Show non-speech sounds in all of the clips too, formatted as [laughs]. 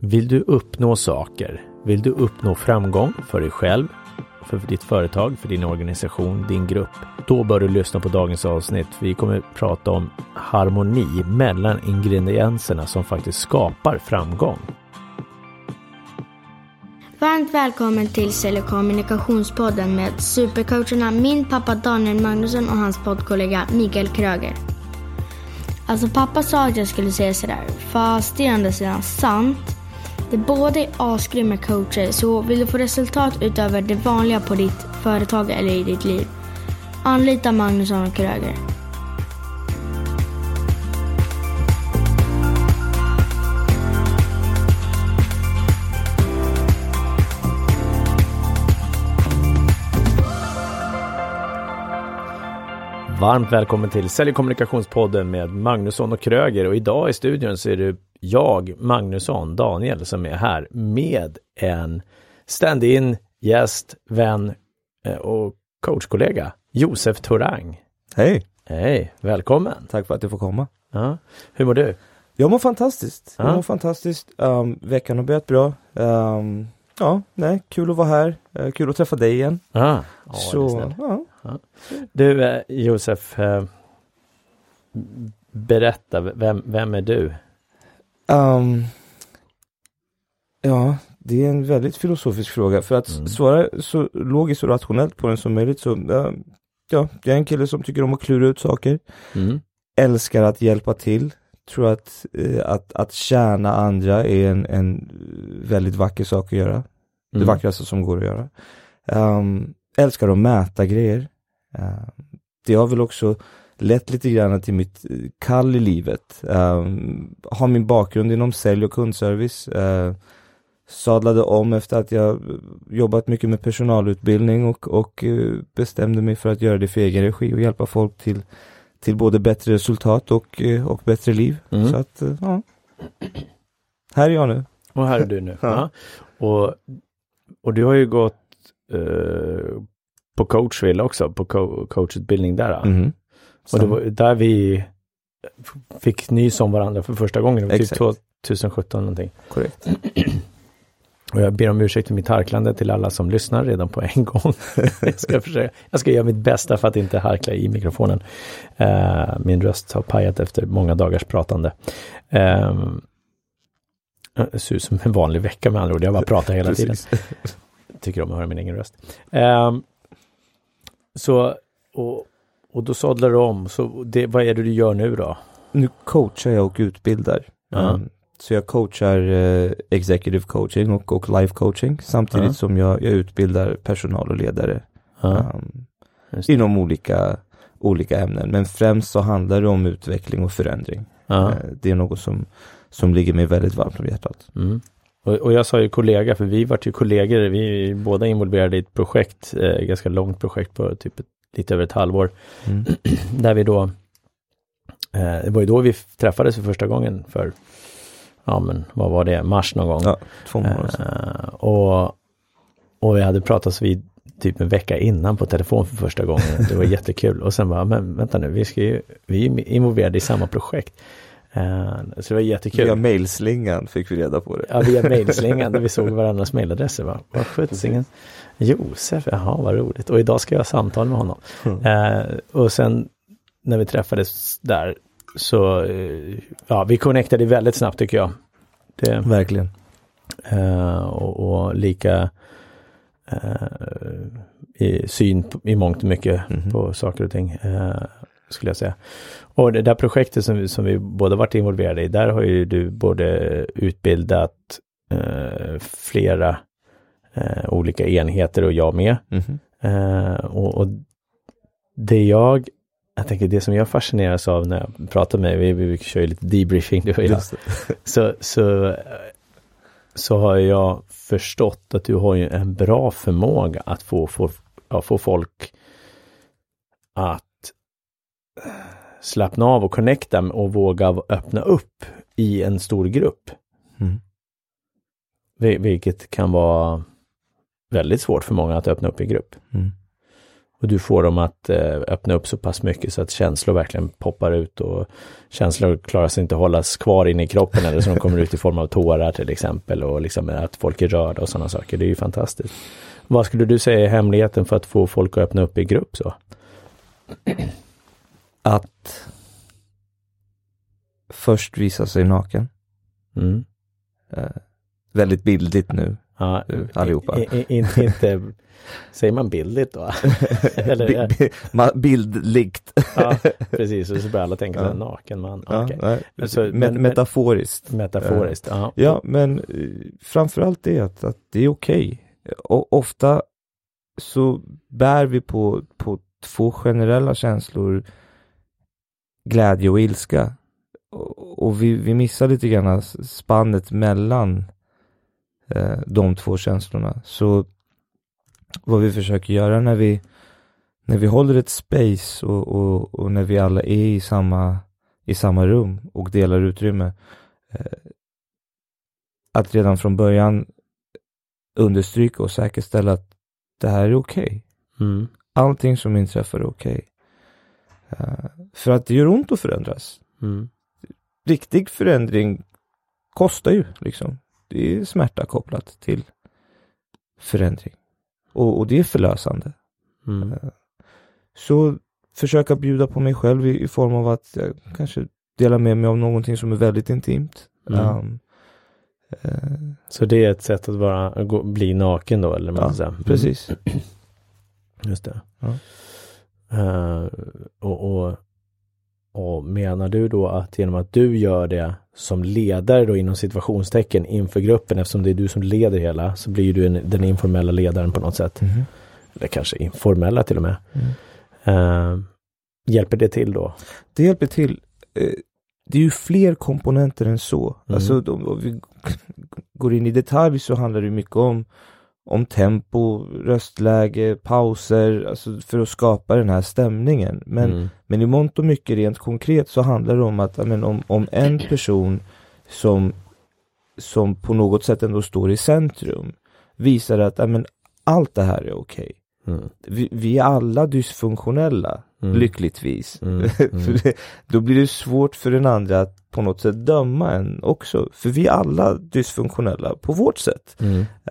Vill du uppnå saker? Vill du uppnå framgång för dig själv, för ditt företag, för din organisation, din grupp? Då bör du lyssna på dagens avsnitt. Vi kommer prata om harmoni mellan ingredienserna som faktiskt skapar framgång. Varmt välkommen till Sälj och kommunikationspodden med supercoacherna min pappa Daniel Magnusson och hans poddkollega Mikael Kröger. Alltså pappa sa att jag skulle säga sådär, fast det är å andra sidan sant. Det båda är asgrymma coacher, så vill du få resultat utöver det vanliga på ditt företag eller i ditt liv, anlita Magnusson och Kröger. Varmt välkommen till Sälj och kommunikationspodden med Magnusson och Kröger och idag i studion så är det jag, Magnusson, Daniel som är här med en stand-in, gäst, vän eh, och coachkollega, Josef Torang. Hej! Hej, välkommen! Tack för att du får komma. Ja. Hur mår du? Jag mår fantastiskt. Ja. Jag mår fantastiskt. Um, veckan har börjat bra. Um, ja, nej, kul att vara här. Uh, kul att träffa dig igen. Ja, är Så, snällt. ja. Du eh, Josef, eh, berätta, vem, vem är du? Um, ja, det är en väldigt filosofisk fråga. För att Mm. svara så logiskt och rationellt på den som möjligt så, uh, ja, jag är en kille som tycker om att klura ut saker. Mm. Älskar att hjälpa till. Tror att, eh, att, att tjäna andra är en, en väldigt vacker sak att göra. Det Mm. vackraste som går att göra. Um, älskar att mäta grejer. Uh, det har väl också lett lite grann till mitt eh, kall i livet. Um, har min bakgrund inom sälj och kundservice. Uh, sadlade om efter att jag jobbat mycket med personalutbildning och, och eh, bestämde mig för att göra det för egen regi och hjälpa folk till, till både bättre resultat och, eh, och bättre liv. Mm. Så att, eh, ja. Här är jag nu. Och här är du nu. [laughs] ja. Och, och du har ju gått eh, på coachville också, på co- coachutbildning där. ja. Och det var där vi fick nys om varandra för första gången. Typ Exakt. 2017 någonting. Korrekt. [clears throat] Och jag ber om ursäkt i mitt harklande till alla som lyssnar redan på en gång. [laughs] jag, ska försöka, jag ska göra mitt bästa för att inte harkla i mikrofonen. Eh, min röst har pajat efter många dagars pratande. Eh, det ser ut som en vanlig vecka med andra ord. Jag bara pratar hela tiden. Tycker om att höra min egen röst. Ehm, så, och, och då sadlar du om. Så det, vad är det du gör nu då? Nu coachar jag och utbildar. Ja. Um, så jag coachar eh, executive coaching och, och life coaching samtidigt Ja. som jag, jag utbildar personal och ledare um, inom olika, olika ämnen. Men främst så handlar det om utveckling och förändring. Eh, det är något som, som ligger mig väldigt varmt om hjärtat. Mm. Och, och jag sa ju kollega, för vi vart ju kollegor, vi är båda involverade i ett projekt, eh, ganska långt projekt på typ ett, lite över ett halvår, Mm. [clears throat] där vi då, eh, det var ju då vi träffades för första gången för, ja men vad var det, mars någon gång. Ja, två månader. Eh, och, och vi hade pratats vid typ en vecka innan på telefon för första gången. Det var [laughs] jättekul. Och sen bara, men vänta nu, vi, ska ju, vi är involverade i samma projekt. Eh, så det var jättekul. Via mailslingan fick vi reda på det. Ja, via [laughs] mejlslingan där vi såg varandras mejladresser. Va? Vad sjuttsingen. Josef, jaha vad roligt. Och idag ska jag ha samtal med honom. Mm. Eh, och sen när vi träffades där så, eh, ja, vi connectade väldigt snabbt tycker jag. Det, Verkligen. eh, och, och lika eh, i syn i mångt och mycket Mhm. på saker och ting. Skulle jag säga. Och det där projektet som, vi- som vi båda varit involverade i, där har ju du både utbildat eh, flera eh, olika enheter och jag med. Mhm. Eh, och, och det jag, jag tänker det som jag fascineras av när jag pratar med, vi, vi kör ju lite debriefing du och jag, [laughs] så, så, så har jag förstått att du har ju en bra förmåga att få, få, ja, få folk att slappna av och connecta och våga öppna upp i en stor grupp. Mm. Vil- Vilket kan vara väldigt svårt för många att öppna upp i grupp. Mm. Och du får dem att eh, öppna upp så pass mycket så att känslor verkligen poppar ut och känslor klarar sig inte att hållas kvar inne i kroppen eller så de kommer ut i form av tårar till exempel och liksom att folk är rörda och sådana saker. Det är ju fantastiskt. Vad skulle du säga är hemligheten för att få folk att öppna upp i grupp så? Att först visa sig naken. Mm. Eh, väldigt bildligt nu, Ja, allihopa. i- i- inte, inte, säger man bildligt då? [laughs] Eller, Bildligt. ja, precis, och så börjar alla tänka Ja. en naken man. Ja, nej. Alltså, Me- men- men- metaforiskt. Metaforiskt, ja. Ja, men eh, framförallt det att, att det är okej. Och ofta så bär vi på, på två generella känslor, glädje och ilska. Och, och vi, vi missar lite grann spannet mellan eh, de två känslorna. Så vad vi försöker göra när vi, när vi håller ett space och, och, och när vi alla är i samma, i samma rum och delar utrymme eh, att redan från början understryka och säkerställa att det här är okej. Mm. Allting som inträffar är okej. Eh, för att det gör ont att förändras. Mm. Riktig förändring kostar ju liksom. Det är smärta kopplat till förändring. Och, och det är förlösande. Mm. Så försöka bjuda på mig själv i, i form av att jag kanske delar med mig av någonting som är väldigt intimt. Mm. Um, eh, Så det är ett sätt att bara gå, bli naken då, eller Ja, säga. Mm. precis. Just det. Ja. Eh, och, och, och menar du då att genom att du gör det som ledare då inom situationstecken inför gruppen, eftersom det är du som leder hela, så blir du en, den informella ledaren på något sätt. Mhm. Eller kanske informella till och med. Mm. Eh, hjälper det till då? Det hjälper till. Eh, Det är ju fler komponenter än så. Mm. Alltså om vi går in i detalj så handlar det mycket om, om tempo, röstläge, pauser, alltså för att skapa den här stämningen. Men, Mm. men i mångt och mycket rent konkret så handlar det om att, men om, om en person som, som på något sätt ändå står i centrum visar att, men allt det här är okej. Mm. Vi, vi är alla dysfunktionella, Mm. lyckligtvis. Mm, [laughs] mm. det, då blir det svårt för den andra att på något sätt döma en också. För vi är alla dysfunktionella på vårt sätt.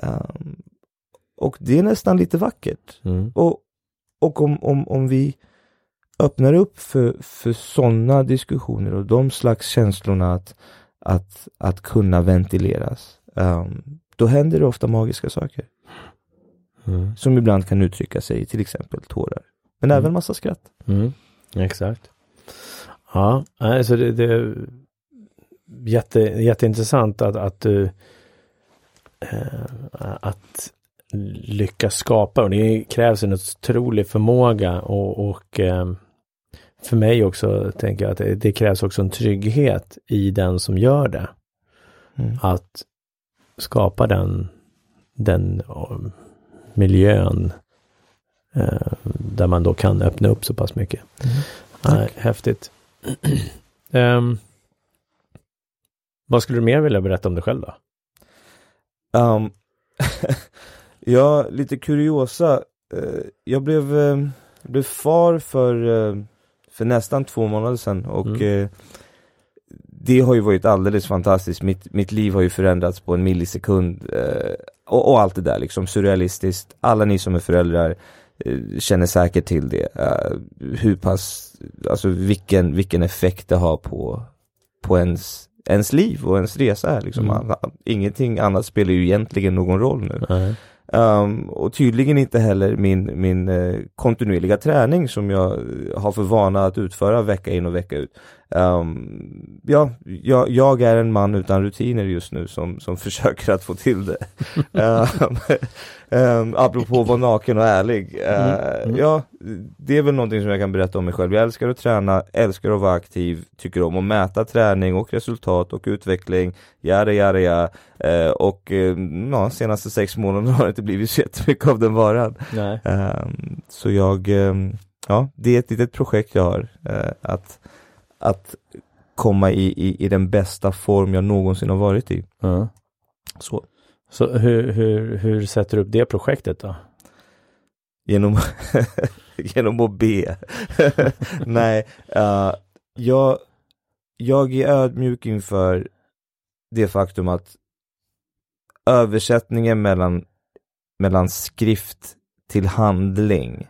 Um, och det är nästan lite vackert. Mm. Och, och om, om, om vi öppnar upp för, för sådana diskussioner och de slags känslorna att, att, att kunna ventileras. Um, då händer det ofta magiska saker. Mm. Som ibland kan uttrycka sig i till exempel tårar. Men Mm. även massa skratt. Mm, exakt. Ja, alltså det, det är jätte, jätteintressant att, att du eh, att lyckas skapa och det krävs en otrolig förmåga och, och eh, för mig också tänker jag att det, det krävs också en trygghet i den som gör det. Mm. Att skapa den, den eh, miljön eh, där man då kan öppna upp så pass mycket. Nej, häftigt. [clears throat] Ehm, vad skulle du mer vilja berätta om dig själv då? Um, [laughs] ja, lite kuriosa. Eh, jag blev, eh, blev far för, eh, för nästan två månader sedan och Mm. det har ju varit alldeles fantastiskt. Mitt, mitt liv har ju förändrats på en millisekund och, och allt det där liksom surrealistiskt. Alla ni som är föräldrar känner säkert till det. Hur pass, alltså vilken, vilken effekt det har på, på ens, ens liv och ens resa här liksom. Mm. Ingenting annat spelar ju egentligen någon roll nu. Nej. Um, och tydligen inte heller min, min eh, kontinuerliga träning som jag har för vana att utföra vecka in och vecka ut. Um, ja, jag, jag är en man utan rutiner just nu som, som [laughs] försöker att få till det. um, [laughs] um, apropå att vara naken och ärlig. Uh, Mm. Ja, det är väl någonting som jag kan berätta om mig själv. Jag älskar att träna, älskar att vara aktiv, tycker om att mäta träning och resultat och utveckling. Jada, jada, jada. Eh, och eh, ja, senaste sex månaderna har det inte blivit så jättemycket av den varan. Nej. Ehm, så jag, ja, det är ett litet projekt jag har. eh, att, att komma i, i, i den bästa form jag någonsin har varit i. Ja. Så. Så hur, hur, hur sätter du upp det projektet då? Genom, [laughs] genom att be. [laughs] Nej, uh, jag, jag är ödmjuk inför det faktum att översättningen mellan, mellan skrift till handling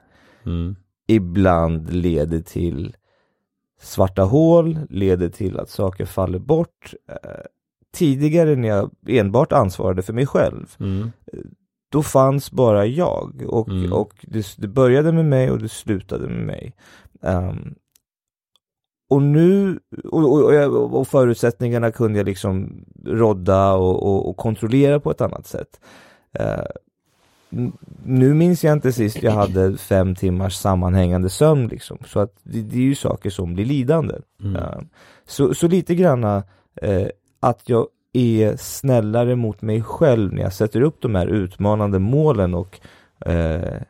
Mm. ibland leder till svarta hål, leder till att saker faller bort. Eh, tidigare när jag enbart ansvarade för mig själv, Mm. då fanns bara jag och, Mm. och det, det började med mig och det slutade med mig. Ehm, och nu, och, och, och, förutsättningarna kunde jag liksom rodda och, och, kontrollera på ett annat sätt. Eh, n- nu minns jag inte sist jag hade fem timmars sammanhängande sömn liksom, så att det, det är ju saker som blir lidande. Mm. Så, så lite granna eh, att jag är snällare mot mig själv när jag sätter upp de här utmanande målen och eh,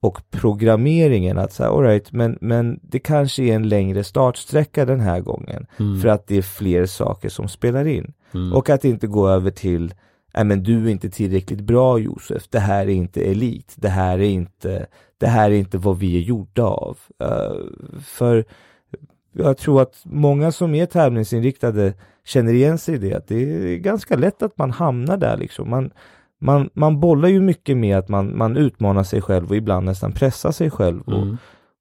och programmeringen att säga, alright, men, men det kanske är en längre startsträcka den här gången Mm. för att det är fler saker som spelar in. Mm. Och att inte gå över till, nej men du är inte tillräckligt bra Josef, det här är inte elit, det här är inte, det här är inte vad vi är gjorda av. Eh, för jag tror att många som är tävlingsinriktade känner igen sig i det, att det är ganska lätt att man hamnar där liksom. Man, man, man bollar ju mycket med att man, man utmanar sig själv och ibland nästan pressar sig själv. Och, Mm.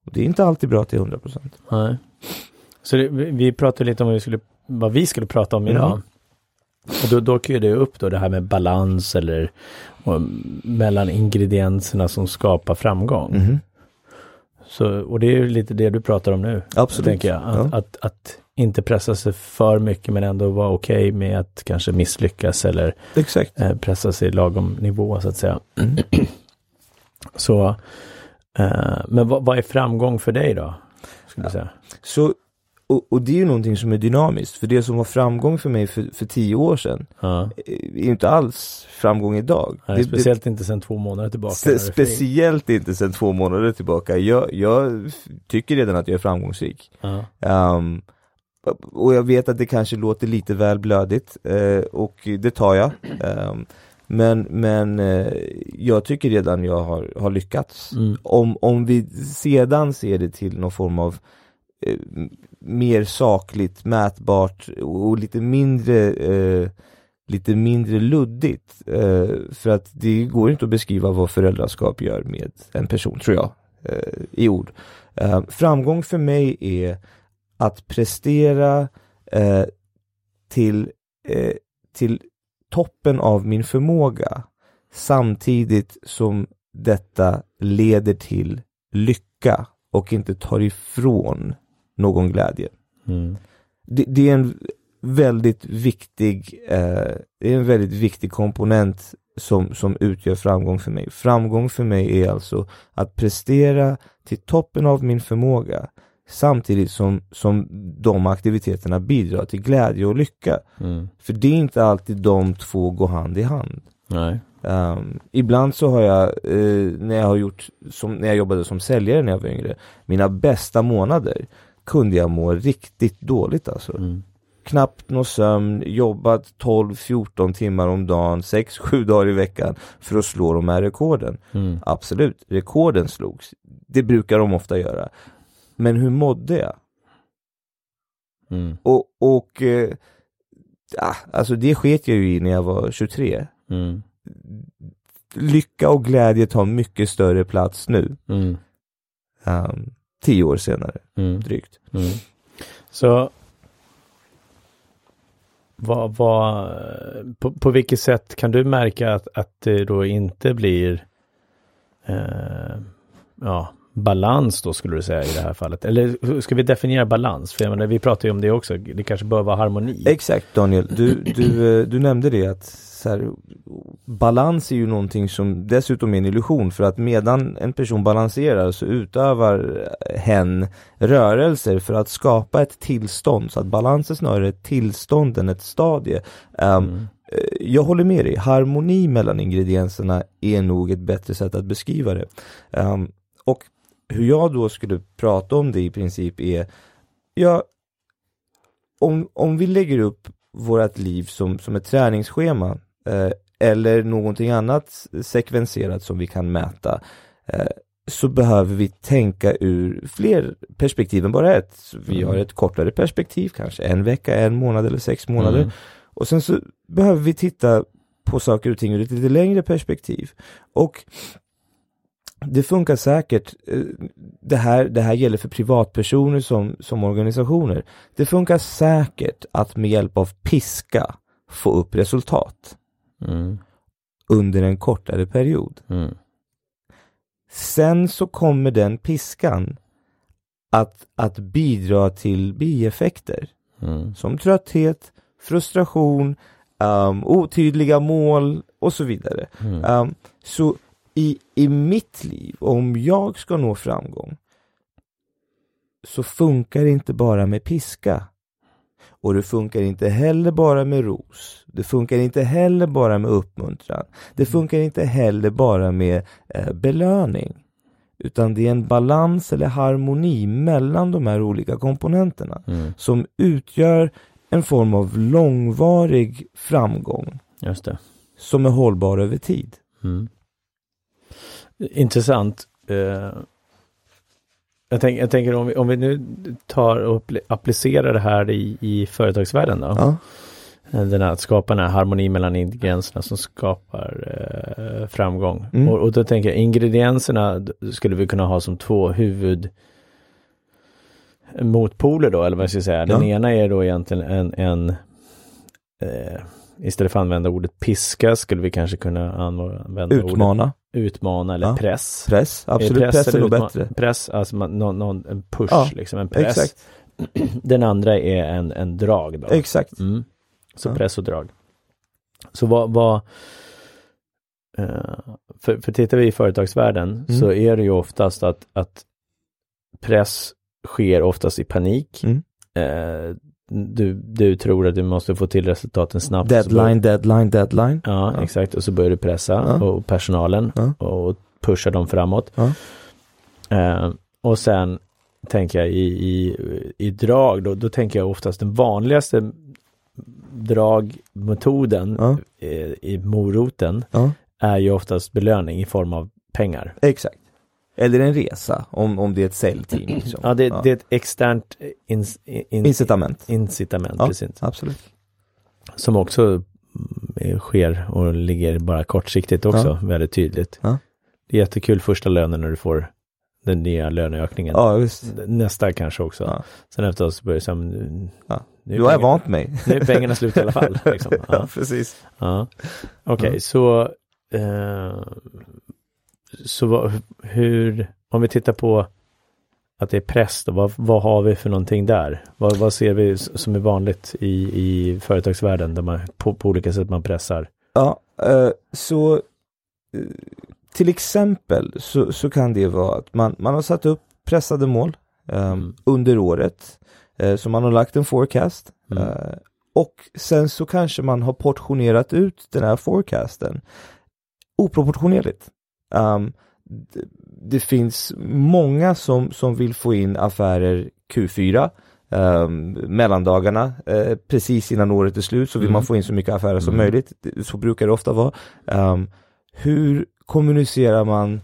och det är inte alltid bra till 100%. procent. Nej. Så det, vi vi pratade lite om vad vi skulle, vad vi skulle prata om idag. Mm. Och då dyker ju det upp då det här med balans eller och, mellan ingredienserna som skapar framgång. Mhm. Så, och det är ju lite det du pratar om nu. Absolut. Tänker jag. Att, Ja. att, att inte pressa sig för mycket men ändå vara okej med att kanske misslyckas eller Exakt. eh, pressa sig i lagom nivå så att säga. Mm. Så, eh, men vad, vad är framgång för dig då? Skulle du säga. Så, och, och det är ju någonting som är dynamiskt, för det som var framgång för mig för, för tio år sedan Ja. eh, är ju inte alls framgång idag. Nej, Det- speciellt inte sedan två månader tillbaka. det, fick- speciellt inte sedan två månader tillbaka. Jag, jag tycker redan att jag är framgångsrik. Ja. Ehm, och jag vet att det kanske låter lite väl blödigt eh, och det tar jag. Ehm, men men eh, jag tycker redan jag har, har lyckats. Mm. Om, om vi sedan ser det till någon form av eh, mer sakligt, mätbart och, lite mindre eh, lite mindre luddigt. Eh, för att det går inte att beskriva vad föräldraskap gör med en person, tror jag, eh, i ord. Eh, framgång för mig är att prestera eh, till, eh, till toppen av min förmåga samtidigt som detta leder till lycka och inte tar ifrån någon glädje. Mm. Det, det är en väldigt viktig eh, det är en väldigt viktig komponent som, som utgör framgång för mig. Framgång för mig är alltså att prestera till toppen av min förmåga samtidigt som, som de aktiviteterna bidrar till glädje och lycka. Mm. För det är inte alltid de två går hand i hand. Um, ibland så har jag, eh, när jag har gjort, som, när jag jobbade som säljare när jag var yngre, mina bästa månader kunde jag må riktigt dåligt alltså. Mm. Knappt någon sömn, jobbat 12-14 timmar om dagen, 6-7 dagar i veckan för att slå de här rekorden. Mm. Absolut, rekorden slogs. Det brukar de ofta göra. Men hur mådde jag? Mm. Och, och eh, ja, alltså det sket jag ju i när jag var 23. Mm. Lycka och glädje tar mycket större plats nu. Mm. Um, tio år senare, Mm. drygt. Mm. Så vad, vad, på, på vilket sätt kan du märka att, att det då inte blir eh, ja, balans då skulle du säga i det här fallet? Eller ska vi definiera balans? För jag menar, vi pratar ju om det också, det kanske bör vara harmoni. Exakt Daniel, du, du, eh, du nämnde det att så här, balans är ju någonting som dessutom är en illusion för att medan en person balanserar så utövar hen rörelser för att skapa ett tillstånd så att balans är snarare ett tillstånd än ett stadie. Um, Mm. Eh, Jag håller med dig, harmoni mellan ingredienserna är nog ett bättre sätt att beskriva det. Ehm, och hur jag då skulle prata om det i princip är, ja, om, om vi lägger upp vårt liv som, som ett träningsschema eh, eller någonting annat sekvenserat som vi kan mäta. Eh, så behöver vi tänka ur fler perspektiv än bara ett. Vi Mm. har ett kortare perspektiv, kanske en vecka, en månad eller sex månader. Mm. Och sen så behöver vi titta på saker och ting ur ett lite längre perspektiv. Och det funkar säkert, eh, det här, det här gäller för privatpersoner som, som organisationer. Det funkar säkert att med hjälp av piska få upp resultat Mm. under en kortare period. Mm. Sen så kommer den piskan att, att bidra till bieffekter Mm. som trötthet, frustration, um, otydliga mål och så vidare. Um, så i, i mitt liv, om jag ska nå framgång, så funkar det inte bara med piska. Och det funkar inte heller bara med ros. Det funkar inte heller bara med uppmuntran. Det funkar inte heller bara med eh, belöning. Utan det är en balans eller harmoni mellan de här olika komponenterna Mm. som utgör en form av långvarig framgång som är hållbar över tid. Mm. Intressant. Eh, jag, tänk, jag tänker om vi, om vi nu tar och appli- applicerar det här i, i företagsvärlden då. Ja. Eh, Den här, att skapa den här harmoni mellan ingredienserna som skapar eh, framgång. Mm. Och, och då tänker jag ingredienserna skulle vi kunna ha som två huvud motpoler då, eller vad jag ska säga. Den Ja. ena är då egentligen en, en eh, istället för att använda ordet piska skulle vi kanske kunna använda ordet Utmana, utmana eller Ja. press. press, Är absolut, press, är eller nog bättre. Press, alltså man, någon, någon, en push, Ja, liksom en press. Exakt, [clears throat] Den andra är en, en drag då. exakt. Mm. Så Ja. press och drag. Så vad, vad eh, för, för tittar vi i företagsvärlden Mm. så är det ju oftast att, att press sker oftast i panik. Mm. Eh, du, du tror att du måste få till resultaten snabbt. Deadline, deadline, deadline. Ja, Ja. exakt. Och så börjar du pressa Ja. och personalen Ja. och pusha dem framåt. Eh, och sen tänker jag i, i, i drag, då, då tänker jag oftast den vanligaste dragmetoden Ja. eh, i moroten är ju oftast belöning i form av pengar. Exakt. Eller en resa, om, om det är ett säljteam. [clears throat] Liksom. Ja, det, det är ett externt ins, in, Incitament. incitament, Ja. precis. Absolut. Som också mm, sker och ligger bara kortsiktigt också, väldigt tydligt. Ja. Det är jättekul första lönen när du får den nya löneökningen. Ja. Nästa kanske också. Ja. Sen efteråt så börjar det här, nu, Ja. nu, har jag vant mig. nu är pengarna slut i alla fall. [laughs] Liksom. ja, Ja. precis. Ja. Okej, Ja. så eh, så hur, om vi tittar på att det är press då, vad, vad har vi för någonting där? Vad, vad ser vi som är vanligt i, i företagsvärlden där man på, på olika sätt man pressar? Ja, eh, så eh, till exempel så, så kan det vara att man, man har satt upp pressade mål eh, under året. Eh, så man har lagt en forecast. Mm. Eh, och sen så kanske man har portionerat ut den här forecasten oproportionerligt. Um, det, det finns många som, som vill få in affärer Q4 um, mellandagarna eh, precis innan året är slut så vill Mm. man få in så mycket affärer som Mm. möjligt. Så brukar det ofta vara. Um, hur kommunicerar man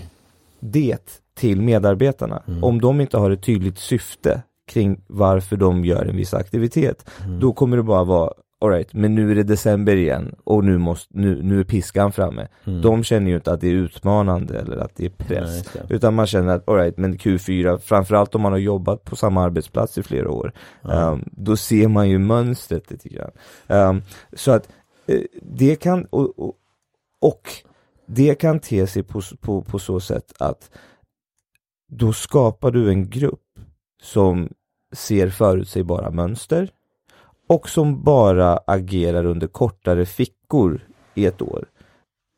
[clears throat] det till medarbetarna? Mm. Om de inte har ett tydligt syfte kring varför de gör en viss aktivitet, Mm. då kommer det bara vara alright, men nu är det december igen och nu, måste, nu, nu är piskan framme. Mm. De känner ju inte att det är utmanande eller att det är press. Nej. Utan man känner att alright, men Q4, framförallt om man har jobbat på samma arbetsplats i flera år, Ja. um, då ser man ju mönstret lite grann. Um, så att eh, det kan, och, och, och det kan te sig på, på, på så sätt att då skapar du en grupp som ser förutsägbara mönster och som bara agerar under kortare fickor i ett år.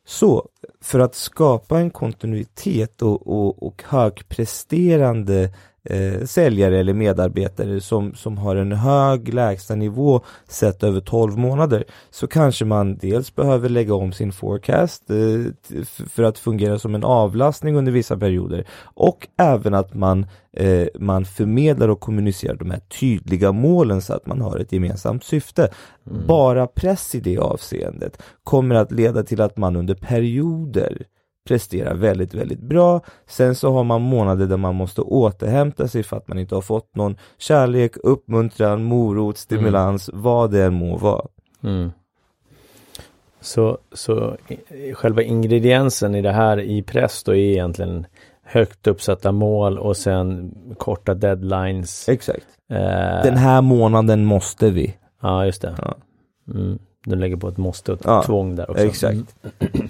Så för att skapa en kontinuitet och, och, och högpresterande eh, säljare eller medarbetare som, som har en hög lägstanivå sett över 12 månader så kanske man dels behöver lägga om sin forecast eh, för att fungera som en avlastning under vissa perioder och även att man, eh, man förmedlar och kommunicerar de här tydliga målen så att man har ett gemensamt syfte. Bara press i det avseendet kommer att leda till att man under perioder presterar väldigt, väldigt bra. Sen så har man månader där man måste återhämta sig för att man inte har fått någon kärlek, uppmuntran, morot, stimulans, vad det än må vara. Mm. Så, så själva ingrediensen i det här i press då är egentligen högt uppsatta mål och sen korta deadlines. Exakt. Eh, Den här månaden måste vi. Ja, just det. Ja. Mm. Du lägger på ett måste och ett Ja, tvång där också. exakt. Mm.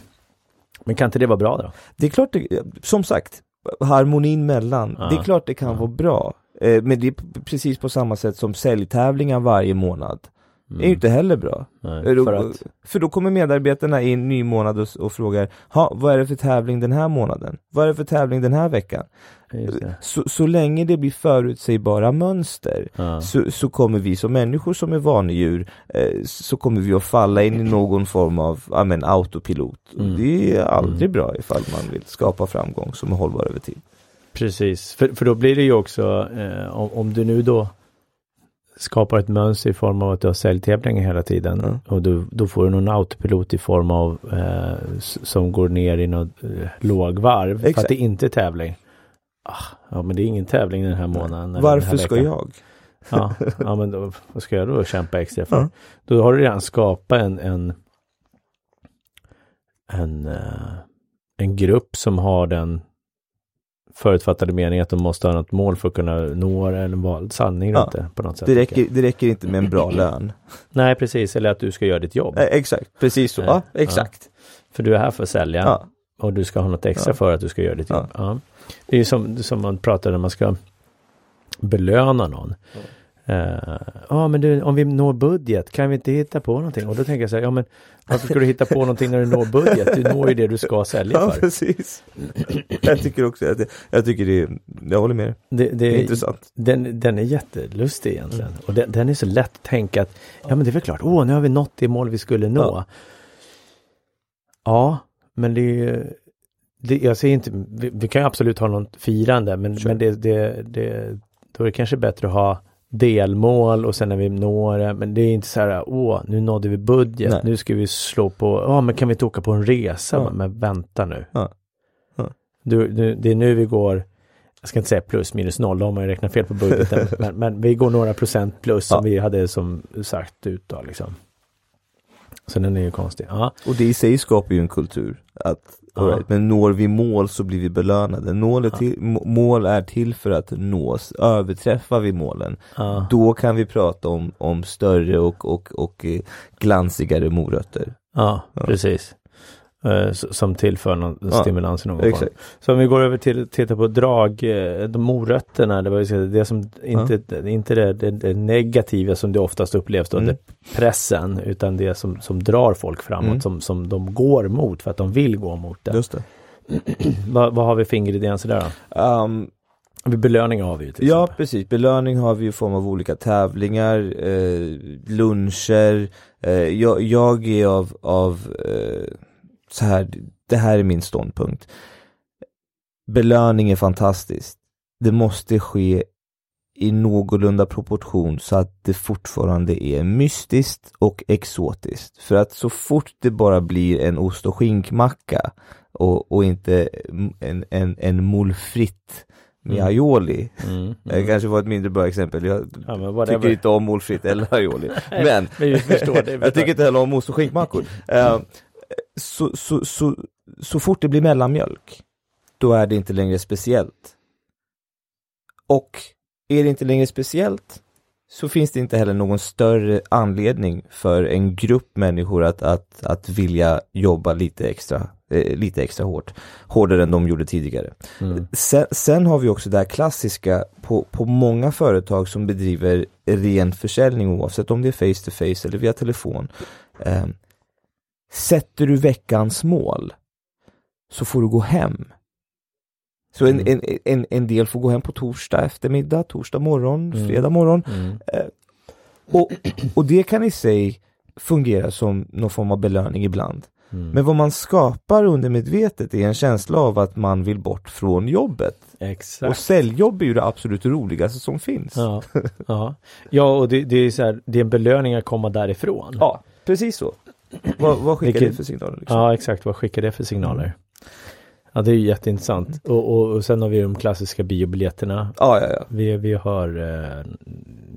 Men kan inte det vara bra då? Det är klart, det, som sagt, harmonin mellan, Ja. det är klart det kan Ja. vara bra. Eh, men det är precis på samma sätt som säljtävlingar varje månad. Det är ju inte heller bra. Nej, då- för att, för då kommer medarbetarna in ny månad och, och frågar, ha, vad är det för tävling den här månaden? Vad är det för tävling den här veckan? Så, så länge det blir förutsägbara mönster Ja. så, så kommer vi som människor som är vanedjur eh, så kommer vi att falla in i någon form av ja, men, autopilot. Mm. Det är aldrig Mm. bra ifall man vill skapa framgång som är hållbar över tid. Precis, för, för då blir det ju också eh, om, om du nu då skapar ett mönster i form av att du har säljtävlingar hela tiden Ja. och du, då får du någon autopilot i form av eh, som går ner i något eh, lågvarv för att Exakt. det inte är tävling. Ah, ja men det är ingen tävling den här månaden. Varför här ska jag? Ja, ja men då, vad ska jag då kämpa extra för? Ja. Då har du redan skapat en en, en, eh, en grupp som har den förutfattade meningen att de måste ha något mål för att kunna nå eller vara sanning Ja. det på något sätt. Det räcker, det räcker inte med en bra lön. Nej, precis. Eller att du ska göra ditt jobb. Eh, exakt, precis så. Nej. Ja, exakt. För du är här för att sälja Ja. och du ska ha något extra för att du ska göra ditt jobb. Det är ju som, som man pratar när man ska belöna någon. Ja, ah, men du, om vi når budget, kan vi inte hitta på någonting? Och då tänker jag så här, ja men varför ska du hitta på någonting när du når budget? Du når ju det du ska sälja Ja, för. precis. Jag tycker också det, jag tycker det jag håller med. Det, det, Det är intressant. Den, den är jättelustig egentligen. Mm. Och den, den är så lätt att tänka att, ja men det är väl klart, åh nu har vi nått det mål vi skulle nå. Ja. Ja, men det är ju, det, jag säger inte, vi, vi kan ju absolut ha något firande, men, Sure. men det, det, det, då är det kanske bättre att ha delmål och sen när vi når det, men det är inte så här, åh, nu nådde vi budget, Nej. nu ska vi slå på, ja men kan vi inte åka på en resa? Ja. Men vänta nu. Ja. Ja. Du, du, det är nu vi går, jag ska inte säga plus minus noll, då har man ju räknat fel på budgeten, [laughs] men, men vi går några procent plus som vi hade som sagt ut då liksom. Så den är ju konstig. Och det i sig skapar ju en kultur. Att, all right, men når vi mål så blir vi belönade. Mål är, till, må- mål är till för att nås. Överträffar vi målen, då kan vi prata om, om större och, och, och eh, glansigare morötter. Ja. precis. Eh, Som tillför någon Ja, stimulans i någon form. Exakt. Så om vi går över till titta på drag, eh, de morötterna, det var ju det som inte, inte det, det, det negativa som det oftast upplevs då, Mm. pressen, utan det som, som drar folk framåt, Mm. som, som de går mot för att de vill gå mot det. Just det. [clears throat] vad, vad har vi för ingredienser där då? Um, belöningar har vi ju till ja, exempel. precis. Belöning har vi i form av olika tävlingar, eh, luncher. Eh, jag, jag är av, av eh, så här, det här är min ståndpunkt. Belöning är fantastiskt. Det måste ske i någorlunda proportion så att det fortfarande är mystiskt och exotiskt. För att så fort det bara blir en ost och skinkmacka och, och inte en, en, en molfritt med Mm. aioli. Mm, [laughs] Det mm. kanske var ett mindre bra exempel. Jag Ja, tycker inte om molfritt eller aioli. [laughs] Men det. [laughs] jag tycker inte heller om ost och skinkmackor. Eh, så, så, så, så fort det blir mellanmjölk, då är det inte längre speciellt. Och är det inte längre speciellt, så finns det inte heller någon större anledning för en grupp människor att, att, att vilja jobba lite extra, eh, lite extra hårt. Hårdare än de gjorde tidigare. Mm. Sen, sen har vi också det här klassiska på, på många företag som bedriver ren försäljning oavsett om det är face to face eller via telefon. Eh, sätter du veckans mål så får du gå hem. Så en, Mm. en, en, en del får gå hem på torsdag eftermiddag, torsdag morgon, Mm. fredag morgon. Mm. Och, och det kan i sig fungera som någon form av belöning ibland. Mm. Men vad man skapar undermedvetet är en känsla av att man vill bort från jobbet. Och Exakt. säljjobb är ju det absolut roligaste som finns. Ja, ja. ja och det, det är så här, det är en belöning att komma därifrån. Ja, precis så. Vad, vad skickar Vilket- det för signaler? Liksom? Ja, exakt. Vad skickar det för signaler? Ja, det är ju jätteintressant. Och, och, och sen har vi de klassiska biobiljetterna. Ja, ja, ja. Vi, vi har eh,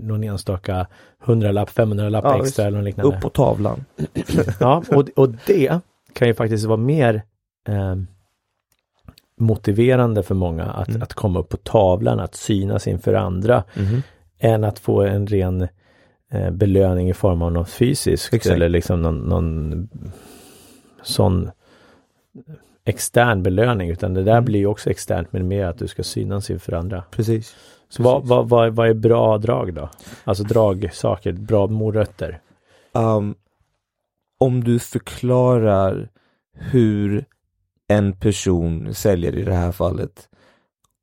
någon enstaka hundralapp, 500-lapp Ja, extra visst. eller något liknande. Upp på tavlan. [clears throat] Ja, och, och det kan ju faktiskt vara mer eh, motiverande för många att, Mm. att komma upp på tavlan, att synas inför andra, Mhm. än att få en ren belöning i form av något fysiskt Exakt. eller liksom någon, någon sån extern belöning, utan det där Mm. blir ju också externt, men mer att du ska synas inför andra. Precis. Så vad, vad, vad, vad är bra drag då? Alltså dragsaker, bra morötter. Um, om du förklarar hur en person, säljare i det här fallet,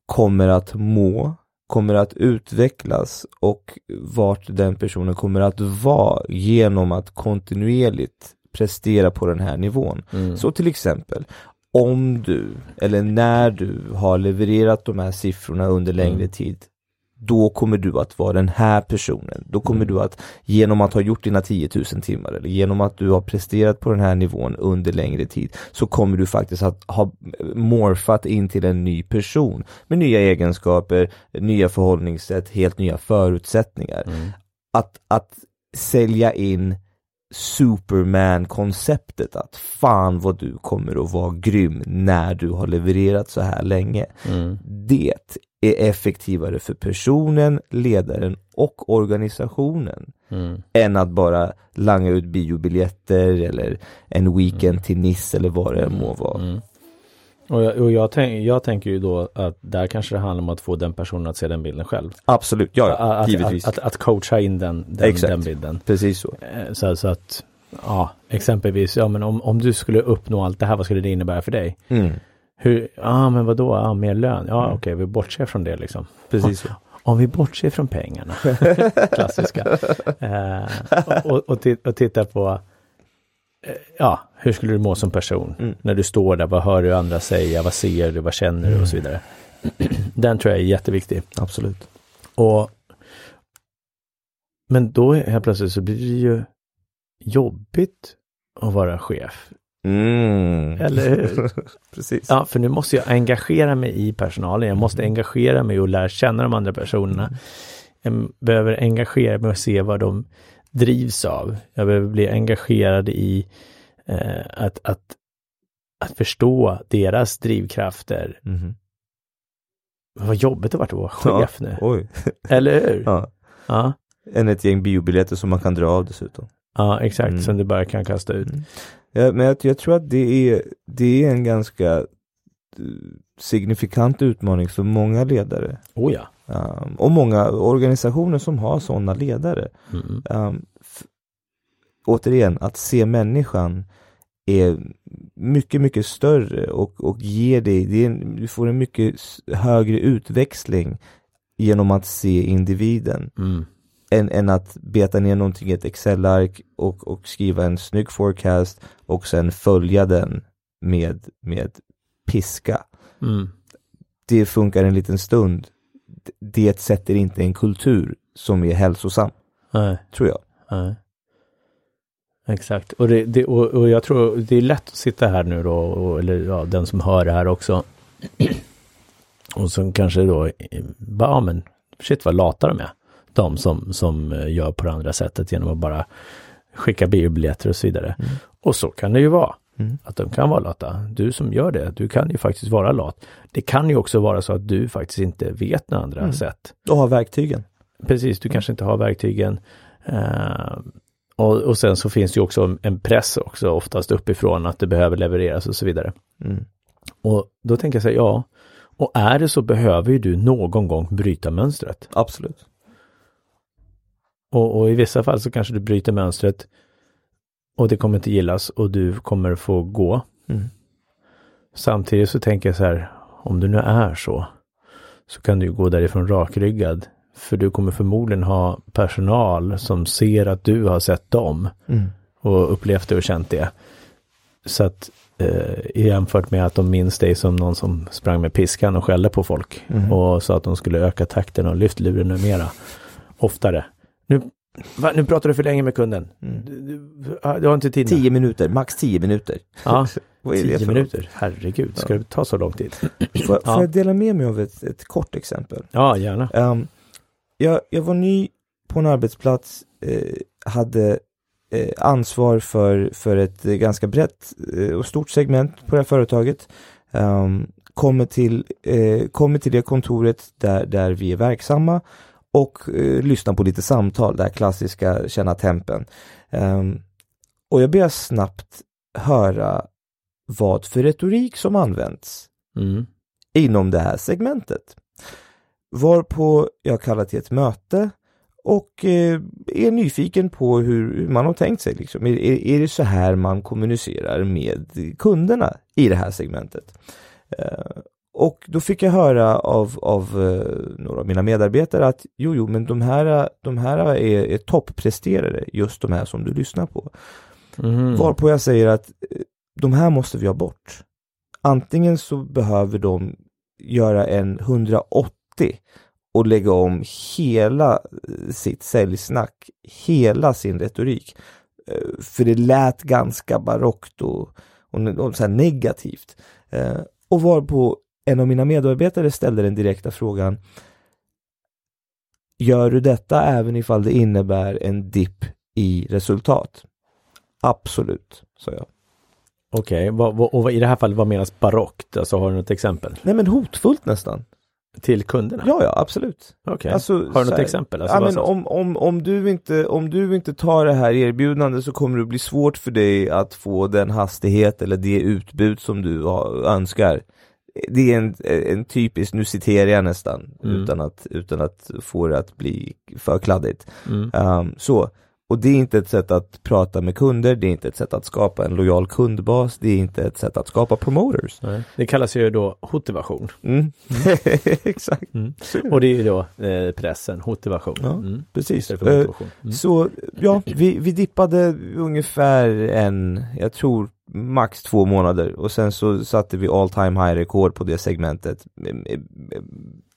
kommer att må, kommer att utvecklas och vart den personen kommer att vara genom att kontinuerligt prestera på den här nivån. Mm. Så till exempel, om du eller när du har levererat de här siffrorna under längre Mm. tid, då kommer du att vara den här personen. Då kommer Mm. du att, genom att ha gjort dina 10 000 timmar eller genom att du har presterat på den här nivån under längre tid, så kommer du faktiskt att ha morfat in till en ny person med nya egenskaper, nya förhållningssätt, helt nya förutsättningar. Mm. Att, att sälja in Superman-konceptet att fan vad du kommer att vara grym när du har levererat så här länge. Mm. Det är effektivare för personen, ledaren och organisationen Mm. än att bara langa ut biobiljetter eller en weekend till Nice eller vad det må vara. Mm. Och, jag, och jag, tänk, jag tänker ju då att där kanske det handlar om att få den personen att se den bilden själv. Absolut, ja, ja att, givetvis. Att, att, att coacha in den, den, Exakt. den bilden. Precis så. Eh, Så, så att, ja, exempelvis, ja men om, om du skulle uppnå allt det här, vad skulle det innebära för dig? Mm. Hur, ja men vadå, ja mer lön, ja Mm. okej vi bortser från det liksom. Precis så. Om vi bortser från pengarna, [laughs] klassiska, eh, och, och, och titta på, eh, ja, hur skulle du må som person? Mm. När du står där, vad hör du andra säga, vad ser du, vad känner du och så vidare. [clears throat] Den tror jag är jätteviktig. Absolut. Och, men då helt plötsligt så blir det ju jobbigt att vara chef. Mm. Eller hur? [laughs] Precis. Ja, för nu måste jag engagera mig i personalen. Jag måste engagera mig och lära känna de andra personerna. Jag behöver engagera mig och se vad de drivs av. Jag behöver bli engagerad i eh, att, att, att förstå deras drivkrafter. Mhm. Vad jobbigt det varit att vara chef nu. Oj. [laughs] Eller hur? Ja. Ja, Än ett gäng biobiljetter som man kan dra av dessutom. ja exakt. Mm. Som du bara kan kasta ut. Mm. Ja, men jag, jag tror att det är, det är en ganska eh, signifikant utmaning för många ledare. Oh ja. Um, och många organisationer som har sådana ledare. Mm. Um, återigen, att se människan är mycket, mycket större och, och ger dig, det en, du får en mycket högre utväxling genom att se individen Mm. Än, än att beta ner någonting i ett Excel-ark och, och skriva en snygg forecast och sen följa den med, med piska. Mm. Det funkar en liten stund. Det sätter inte en kultur som är hälsosam, Nej. tror jag. Nej. Exakt, och, det, det, och, och jag tror det är lätt att sitta här nu då, och, eller ja, den som hör det här också. [clears throat] och som kanske då, eh, bara, ja men shit vad lata de är. De som, som eh, gör på det andra sättet genom att bara skicka biobiljetter och så vidare. Mm. Och så kan det ju vara. Mm. Att de kan vara lata. Du som gör det, du kan ju faktiskt vara lat. Det kan ju också vara så att du faktiskt inte vet några andra Mm. sätt. Och ha verktygen. Precis, du kanske inte har verktygen. Eh, och, och sen så finns det ju också en press också oftast uppifrån att det behöver levereras och så vidare. Mm. Och då tänker jag säga ja, och är det så behöver ju du någon gång bryta mönstret. Absolut. Och, och i vissa fall så kanske du bryter mönstret och det kommer inte gillas och du kommer få gå. Mm. Samtidigt så tänker jag så här, om det nu är så, så kan du gå därifrån rakryggad. För du kommer förmodligen ha personal som ser att du har sett dem Mm. och upplevt det och känt det. Så att eh, jämfört med att de minns dig som någon som sprang med piskan och skällde på folk Mm. och sa att de skulle öka takten och lyft luren mera oftare. Nu, va, nu pratar du för länge med kunden. Mm. Du, du, du har inte tid. Tio minuter, max tio minuter. Ja, [laughs] Vad är det Tio för något? minuter, herregud, ska det ta så lång tid? [clears throat] Får, får Ja. jag dela med mig av ett, ett kort exempel? Ja, gärna. Ehm, jag, jag var ny på en arbetsplats, eh, hade eh, ansvar för, för ett ganska brett eh, och stort segment på det här företaget. Um, kommer, till, eh, kommer till det kontoret där, där vi är verksamma och eh, lyssnar på lite samtal, det här klassiska känna tempen. Ehm, och jag börjar snabbt höra vad för retorik som används Mm. inom det här segmentet. Varpå jag kallar till ett möte och eh, är nyfiken på hur, hur man har tänkt sig. Liksom. Är, är, är det så här man kommunicerar med kunderna i det här segmentet? Eh, och då fick jag höra av, av eh, några av mina medarbetare att jo, jo, men de här, de här är, är toppresterare, just de här som du lyssnar på. Mhm. Varpå jag säger att eh, de här måste vi ha bort. Antingen så behöver de göra en 180 och lägga om hela eh, sitt säljsnack, hela sin retorik. För det lät ganska barockt och, och, och så negativt. Och varpå en av mina medarbetare ställde den direkta frågan Gör du detta även ifall det innebär en dipp i resultat? Absolut, sa jag. Okej, vad, och i det här fallet vad menas barockt? Alltså har du något exempel? Nej men hotfullt nästan. Till kunderna? Ja, ja, absolut. Okej. Alltså, har du något här- exempel? Alltså, ja, men om, om, om, du inte, om du inte tar det här erbjudandet så kommer det bli svårt för dig att få den hastighet eller det utbud som du önskar. Det är en, en typisk, nu citerar jag nästan, Mm. utan, att, utan att få det att bli för kladdigt. Mm. Um, så, och det är inte ett sätt att prata med kunder, det är inte ett sätt att skapa en lojal kundbas, det är inte ett sätt att skapa promoters. Nej. Det kallas ju då motivation. Mm. [laughs] Exakt, Mm. Och det är ju då eh, pressen, motivation. Ja, Mm. precis. Mm. Så ja, vi, vi dippade ungefär en, jag tror max två månader och sen så satte vi all time high rekord på det segmentet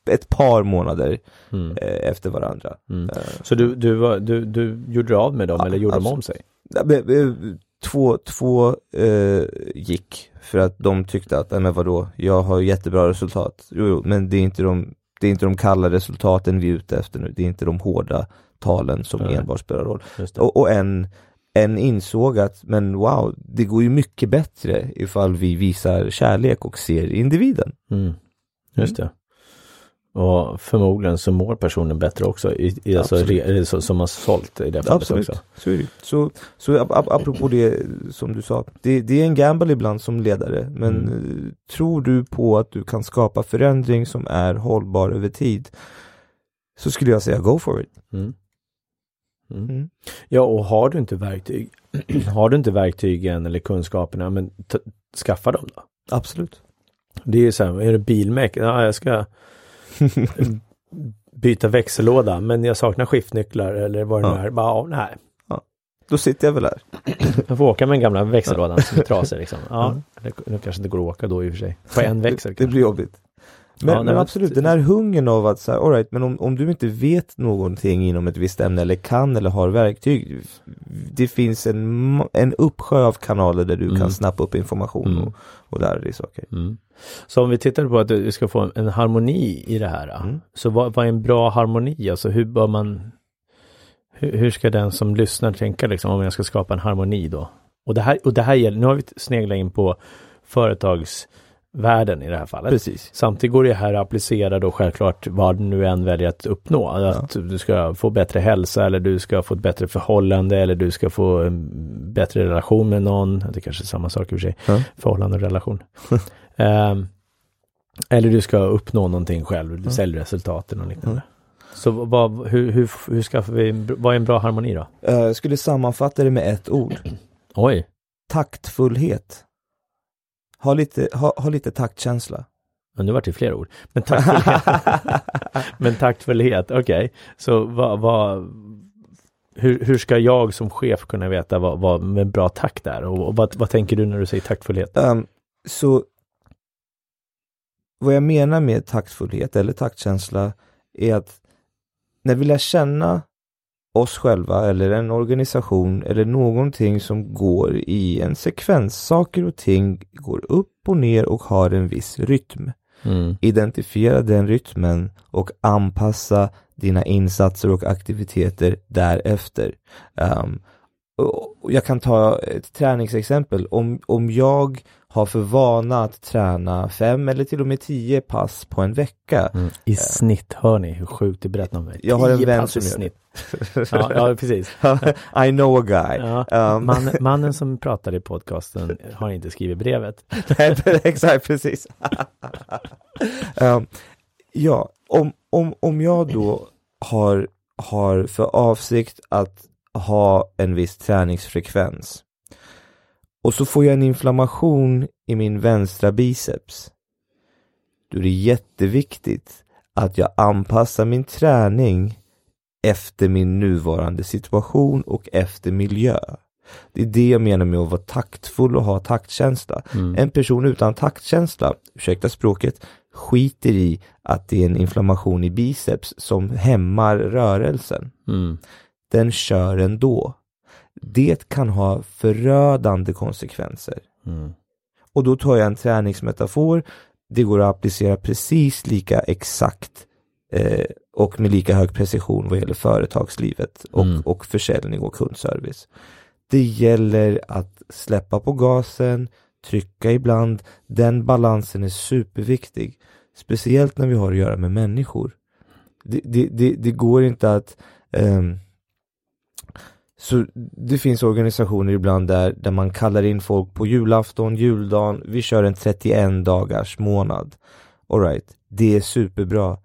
ett par månader Mm. eh, efter varandra. Mm. Eh, Så du, du, var, du, du gjorde av med dem Ja, eller gjorde de om sig? eh, eh, Två, två eh, gick för att de tyckte att, nej men vadå, jag har jättebra resultat. Jo, jo, men det är inte de, det är inte de kalla resultaten vi är ute efter nu, det är inte de hårda talen som Nej. enbart spelar roll. Och, och en, en insåg att, men wow, det går ju mycket bättre ifall vi visar kärlek och ser individen. Mm. Just det. Och förmodligen så mår personen bättre också, i, i alltså, Absolut. re, så, som har sålt i det fallet Absolut, också. det. Så, så ap- ap- apropå det som du sa, det, det är en gamble ibland som ledare, men Mm. eh, tror du på att du kan skapa förändring som är hållbar över tid, så skulle jag säga go for it. Mm. Mm. Mm. Ja, och har du inte verktyg, [clears throat] har du inte verktygen eller kunskaperna, men skaffa dem då. Absolut. Det är ju så här, är det bilmek? Ja, jag ska [laughs] byta växellåda, men jag saknar skiftnycklar eller vad det nu Ja. är. Bara, ja, nej. Då sitter jag väl här. [clears throat] Jag får åka med den gamla växellådan som är trasig liksom. Ja, Ja. det, det kanske inte går att åka då i och för sig. På en [laughs] växel Det kanske. blir jobbigt. Men, Ja, men absolut, den här hungern av att säga, alright, men om, om du inte vet någonting inom ett visst ämne eller kan eller har verktyg, det finns en, en uppsjö av kanaler där du Mm. kan snappa upp information Mm. och, och lära dig saker. Mm. Så om vi tittar på att du ska få en, harmoni i det här. Mm. Så vad, vad är en bra harmoni? Alltså hur bör man hur, hur ska den som lyssnar tänka liksom om jag ska skapa en harmoni då? Och det här, och det här gäller, nu har vi sneglat in på företagsvärlden i det här fallet. Precis. Samtidigt går det här att applicera då självklart vad du nu än väljer att uppnå. Att du ska få bättre hälsa eller du ska få ett bättre förhållande eller du ska få en bättre relation med någon. Det kanske är samma sak i och för sig. Ja. Förhållande och relation. [laughs] Ehm, eller du ska uppnå någonting själv, Ja. säljresultaten och liknande. Så vad, hur, hur, hur skaffar vi, vad är en bra harmoni då? Eh, Jag skulle sammanfatta det med ett ord. Oj, Taktfullhet. Ha lite, ha, ha lite taktkänsla. men nu vart det fler ord. Men taktfullhet, [laughs] men taktfullhet, okej. Så vad, vad, hur, hur ska jag som chef kunna veta vad, vad med bra takt är? Och, och vad, vad tänker du när du säger taktfullhet? Ehm, så vad jag menar med taktfullhet eller taktkänsla är att när vi lär känna oss själva eller en organisation eller någonting som går i en sekvens. Saker och ting går upp och ner och har en viss rytm. Mm. Identifiera den rytmen och anpassa dina insatser och aktiviteter därefter. Um, jag kan ta ett träningsexempel. Om, om jag har för vana att träna fem eller till och med tio pass på en vecka. Mm. I snitt, hör ni hur sjukt det berättar om mig? Jag har en vän som gör snitt. Ja, ja, precis. [laughs] I know a guy. Ja, Um, man, mannen som pratar i podcasten har inte skrivit brevet. [laughs] Nej, Exakt, precis. [laughs] um, ja, om, om, om jag då har, har för avsikt att ha en viss träningsfrekvens och så får jag en inflammation i min vänstra biceps. Då är det jätteviktigt att jag anpassar min träning efter min nuvarande situation och efter miljö. Det är det jag menar med att vara taktfull och ha taktkänsla. Mm. En person utan taktkänsla, ursäkta språket, skiter i att det är en inflammation i biceps som hämmar rörelsen. Mm. Den kör ändå. Det kan ha förödande konsekvenser. Mm. Och då tar jag en träningsmetafor. Det går att applicera precis lika exakt eh, och med lika hög precision vad gäller företagslivet och, Mm. och försäljning och kundservice. Det gäller att släppa på gasen, trycka ibland. Den balansen är superviktig. Speciellt när vi har att göra med människor. Det, det, det, det går inte att ehm, så det finns organisationer ibland där, där man kallar in folk på julafton, juldagen, vi kör en 31 dagars månad. Alright, det är superbra.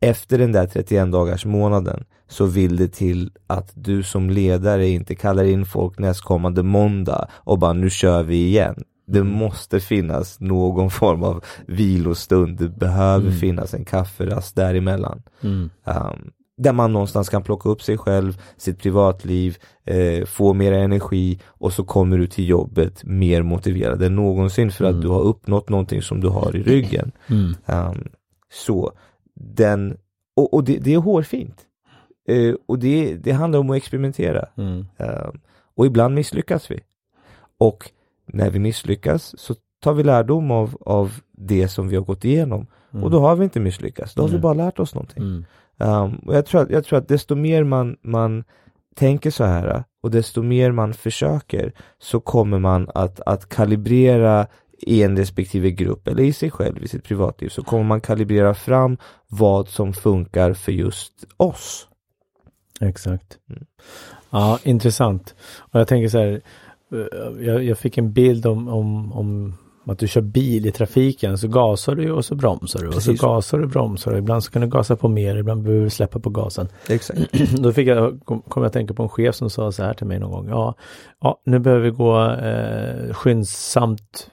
Efter den där 31 dagars månaden så vill det till att du som ledare inte kallar in folk nästkommande måndag och bara nu kör vi igen. Det måste finnas någon form av vilostund, det behöver Mm. finnas en kafferast däremellan. Mm. Um, där man någonstans kan plocka upp sig själv, sitt privatliv, eh, få mer energi och så kommer du till jobbet mer motiverad än någonsin för att Mm. du har uppnått någonting som du har i ryggen. Mm. Um, så den, och, och det, det är hårfint. Eh, och det, det handlar om att experimentera. Mm. Um, och ibland misslyckas vi. Och när vi misslyckas så tar vi lärdom av, av det som vi har gått igenom. Mm. Och då har vi inte misslyckats, då har vi Nej. bara lärt oss någonting. Um, och jag tror, att, jag tror att desto mer man, man tänker så här och desto mer man försöker så kommer man att, att kalibrera i en respektive grupp eller i sig själv i sitt privatliv så kommer man kalibrera fram vad som funkar för just oss. Exakt. Mm. Ja, intressant. Och jag tänker så här, eh, jag, jag fick en bild om, om, om att du kör bil i trafiken, så gasar du och så bromsar du och Precis. så gasar du och bromsar. Ibland så kan du gasa på mer, ibland behöver du släppa på gasen. Exakt. [clears throat] Då fick jag, kom, kom jag att tänka på en chef som sa så här till mig någon gång. Ja, ja nu behöver vi gå eh, skyndsamt,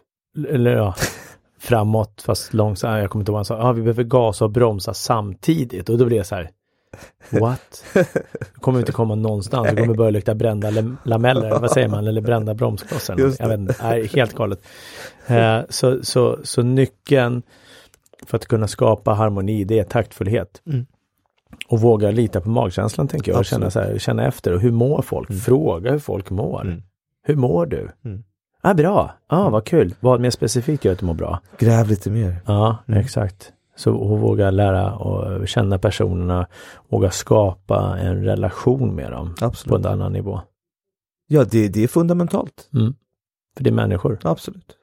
eller ja, [laughs] framåt fast långsamt. Jag kommer inte ihåg vad han sa. Ja, vi behöver gasa och bromsa samtidigt. Och då blev jag så här. What? Det kommer inte komma någonstans. Det kommer börja lukta brända lam- lameller, vad säger man, eller brända bromsklossar. Jag vet inte, nej, helt galet. Eh, så, så, så nyckeln för att kunna skapa harmoni, det är taktfullhet. Mm. Och våga lita på magkänslan tänker jag och känna, så här, känna efter. Och hur mår folk? Mm. Fråga hur folk mår. Mm. Hur mår du? Mm. Ah, bra, ah, vad kul. Vad mer specifikt gör att du mår bra? Gräv lite mer. Ja, Mm. exakt. Så och våga lära och känna personerna, våga skapa en relation med dem på Absolut. en annan nivå. Ja, det, det är fundamentalt. Mm. För det är människor. Absolut.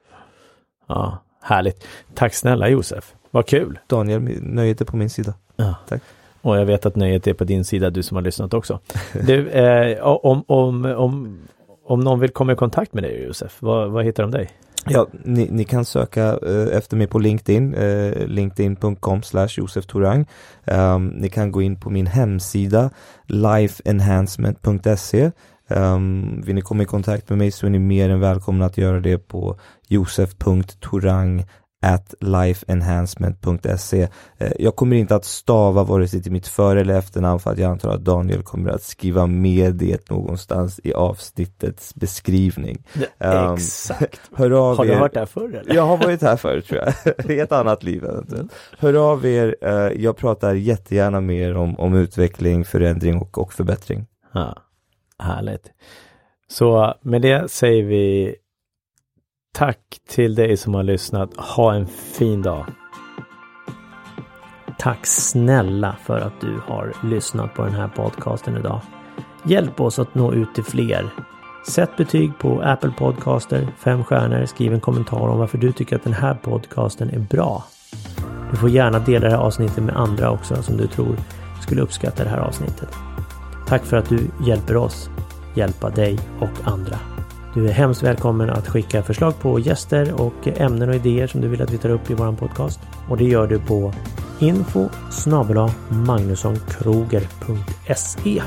Ja, härligt. Tack snälla Josef. Vad kul. Daniel, nöjet är på min sida. Ja. Tack. Och jag vet att nöjet är på din sida, du som har lyssnat också. Du, eh, om, om, om, om någon vill komma i kontakt med dig Josef, vad, vad hittar de dig? Ja, ni, ni kan söka eh, efter mig på LinkedIn, eh, linkedin.com slash Josef Torang. Um, ni kan gå in på min hemsida, lifeenhancement.se. Um, ehm, vill ni komma i kontakt med mig så är ni mer än välkomna att göra det på josef.torang at lifeenhancement.se. Eh, jag kommer inte att stava vare sig till mitt för eller efternamn för att jag antar att Daniel kommer att skriva med det någonstans i avsnittets beskrivning. Ehm, Exakt. [laughs] Hör av Har du er. hört det här förr eller? Jag har varit här förut tror jag. [laughs] I ett annat liv eventuellt. Hör av er. eh, Jag pratar jättegärna med er om, om utveckling, förändring och, och förbättring. Ja, härligt. Så med det säger vi tack till dig som har lyssnat. Ha en fin dag. Tack snälla för att du har lyssnat på den här podcasten idag. Hjälp oss att nå ut till fler. Sätt betyg på Apple Podcaster, fem stjärnor, skriv en kommentar om varför du tycker att den här podcasten är bra. Du får gärna dela det här avsnittet med andra också som du tror skulle uppskatta det här avsnittet. Tack för att du hjälper oss hjälpa dig och andra. Du är hemskt välkommen att skicka förslag på gäster och ämnen och idéer som du vill att vi tar upp i vår podcast. Och det gör du på info magnussonkroger.se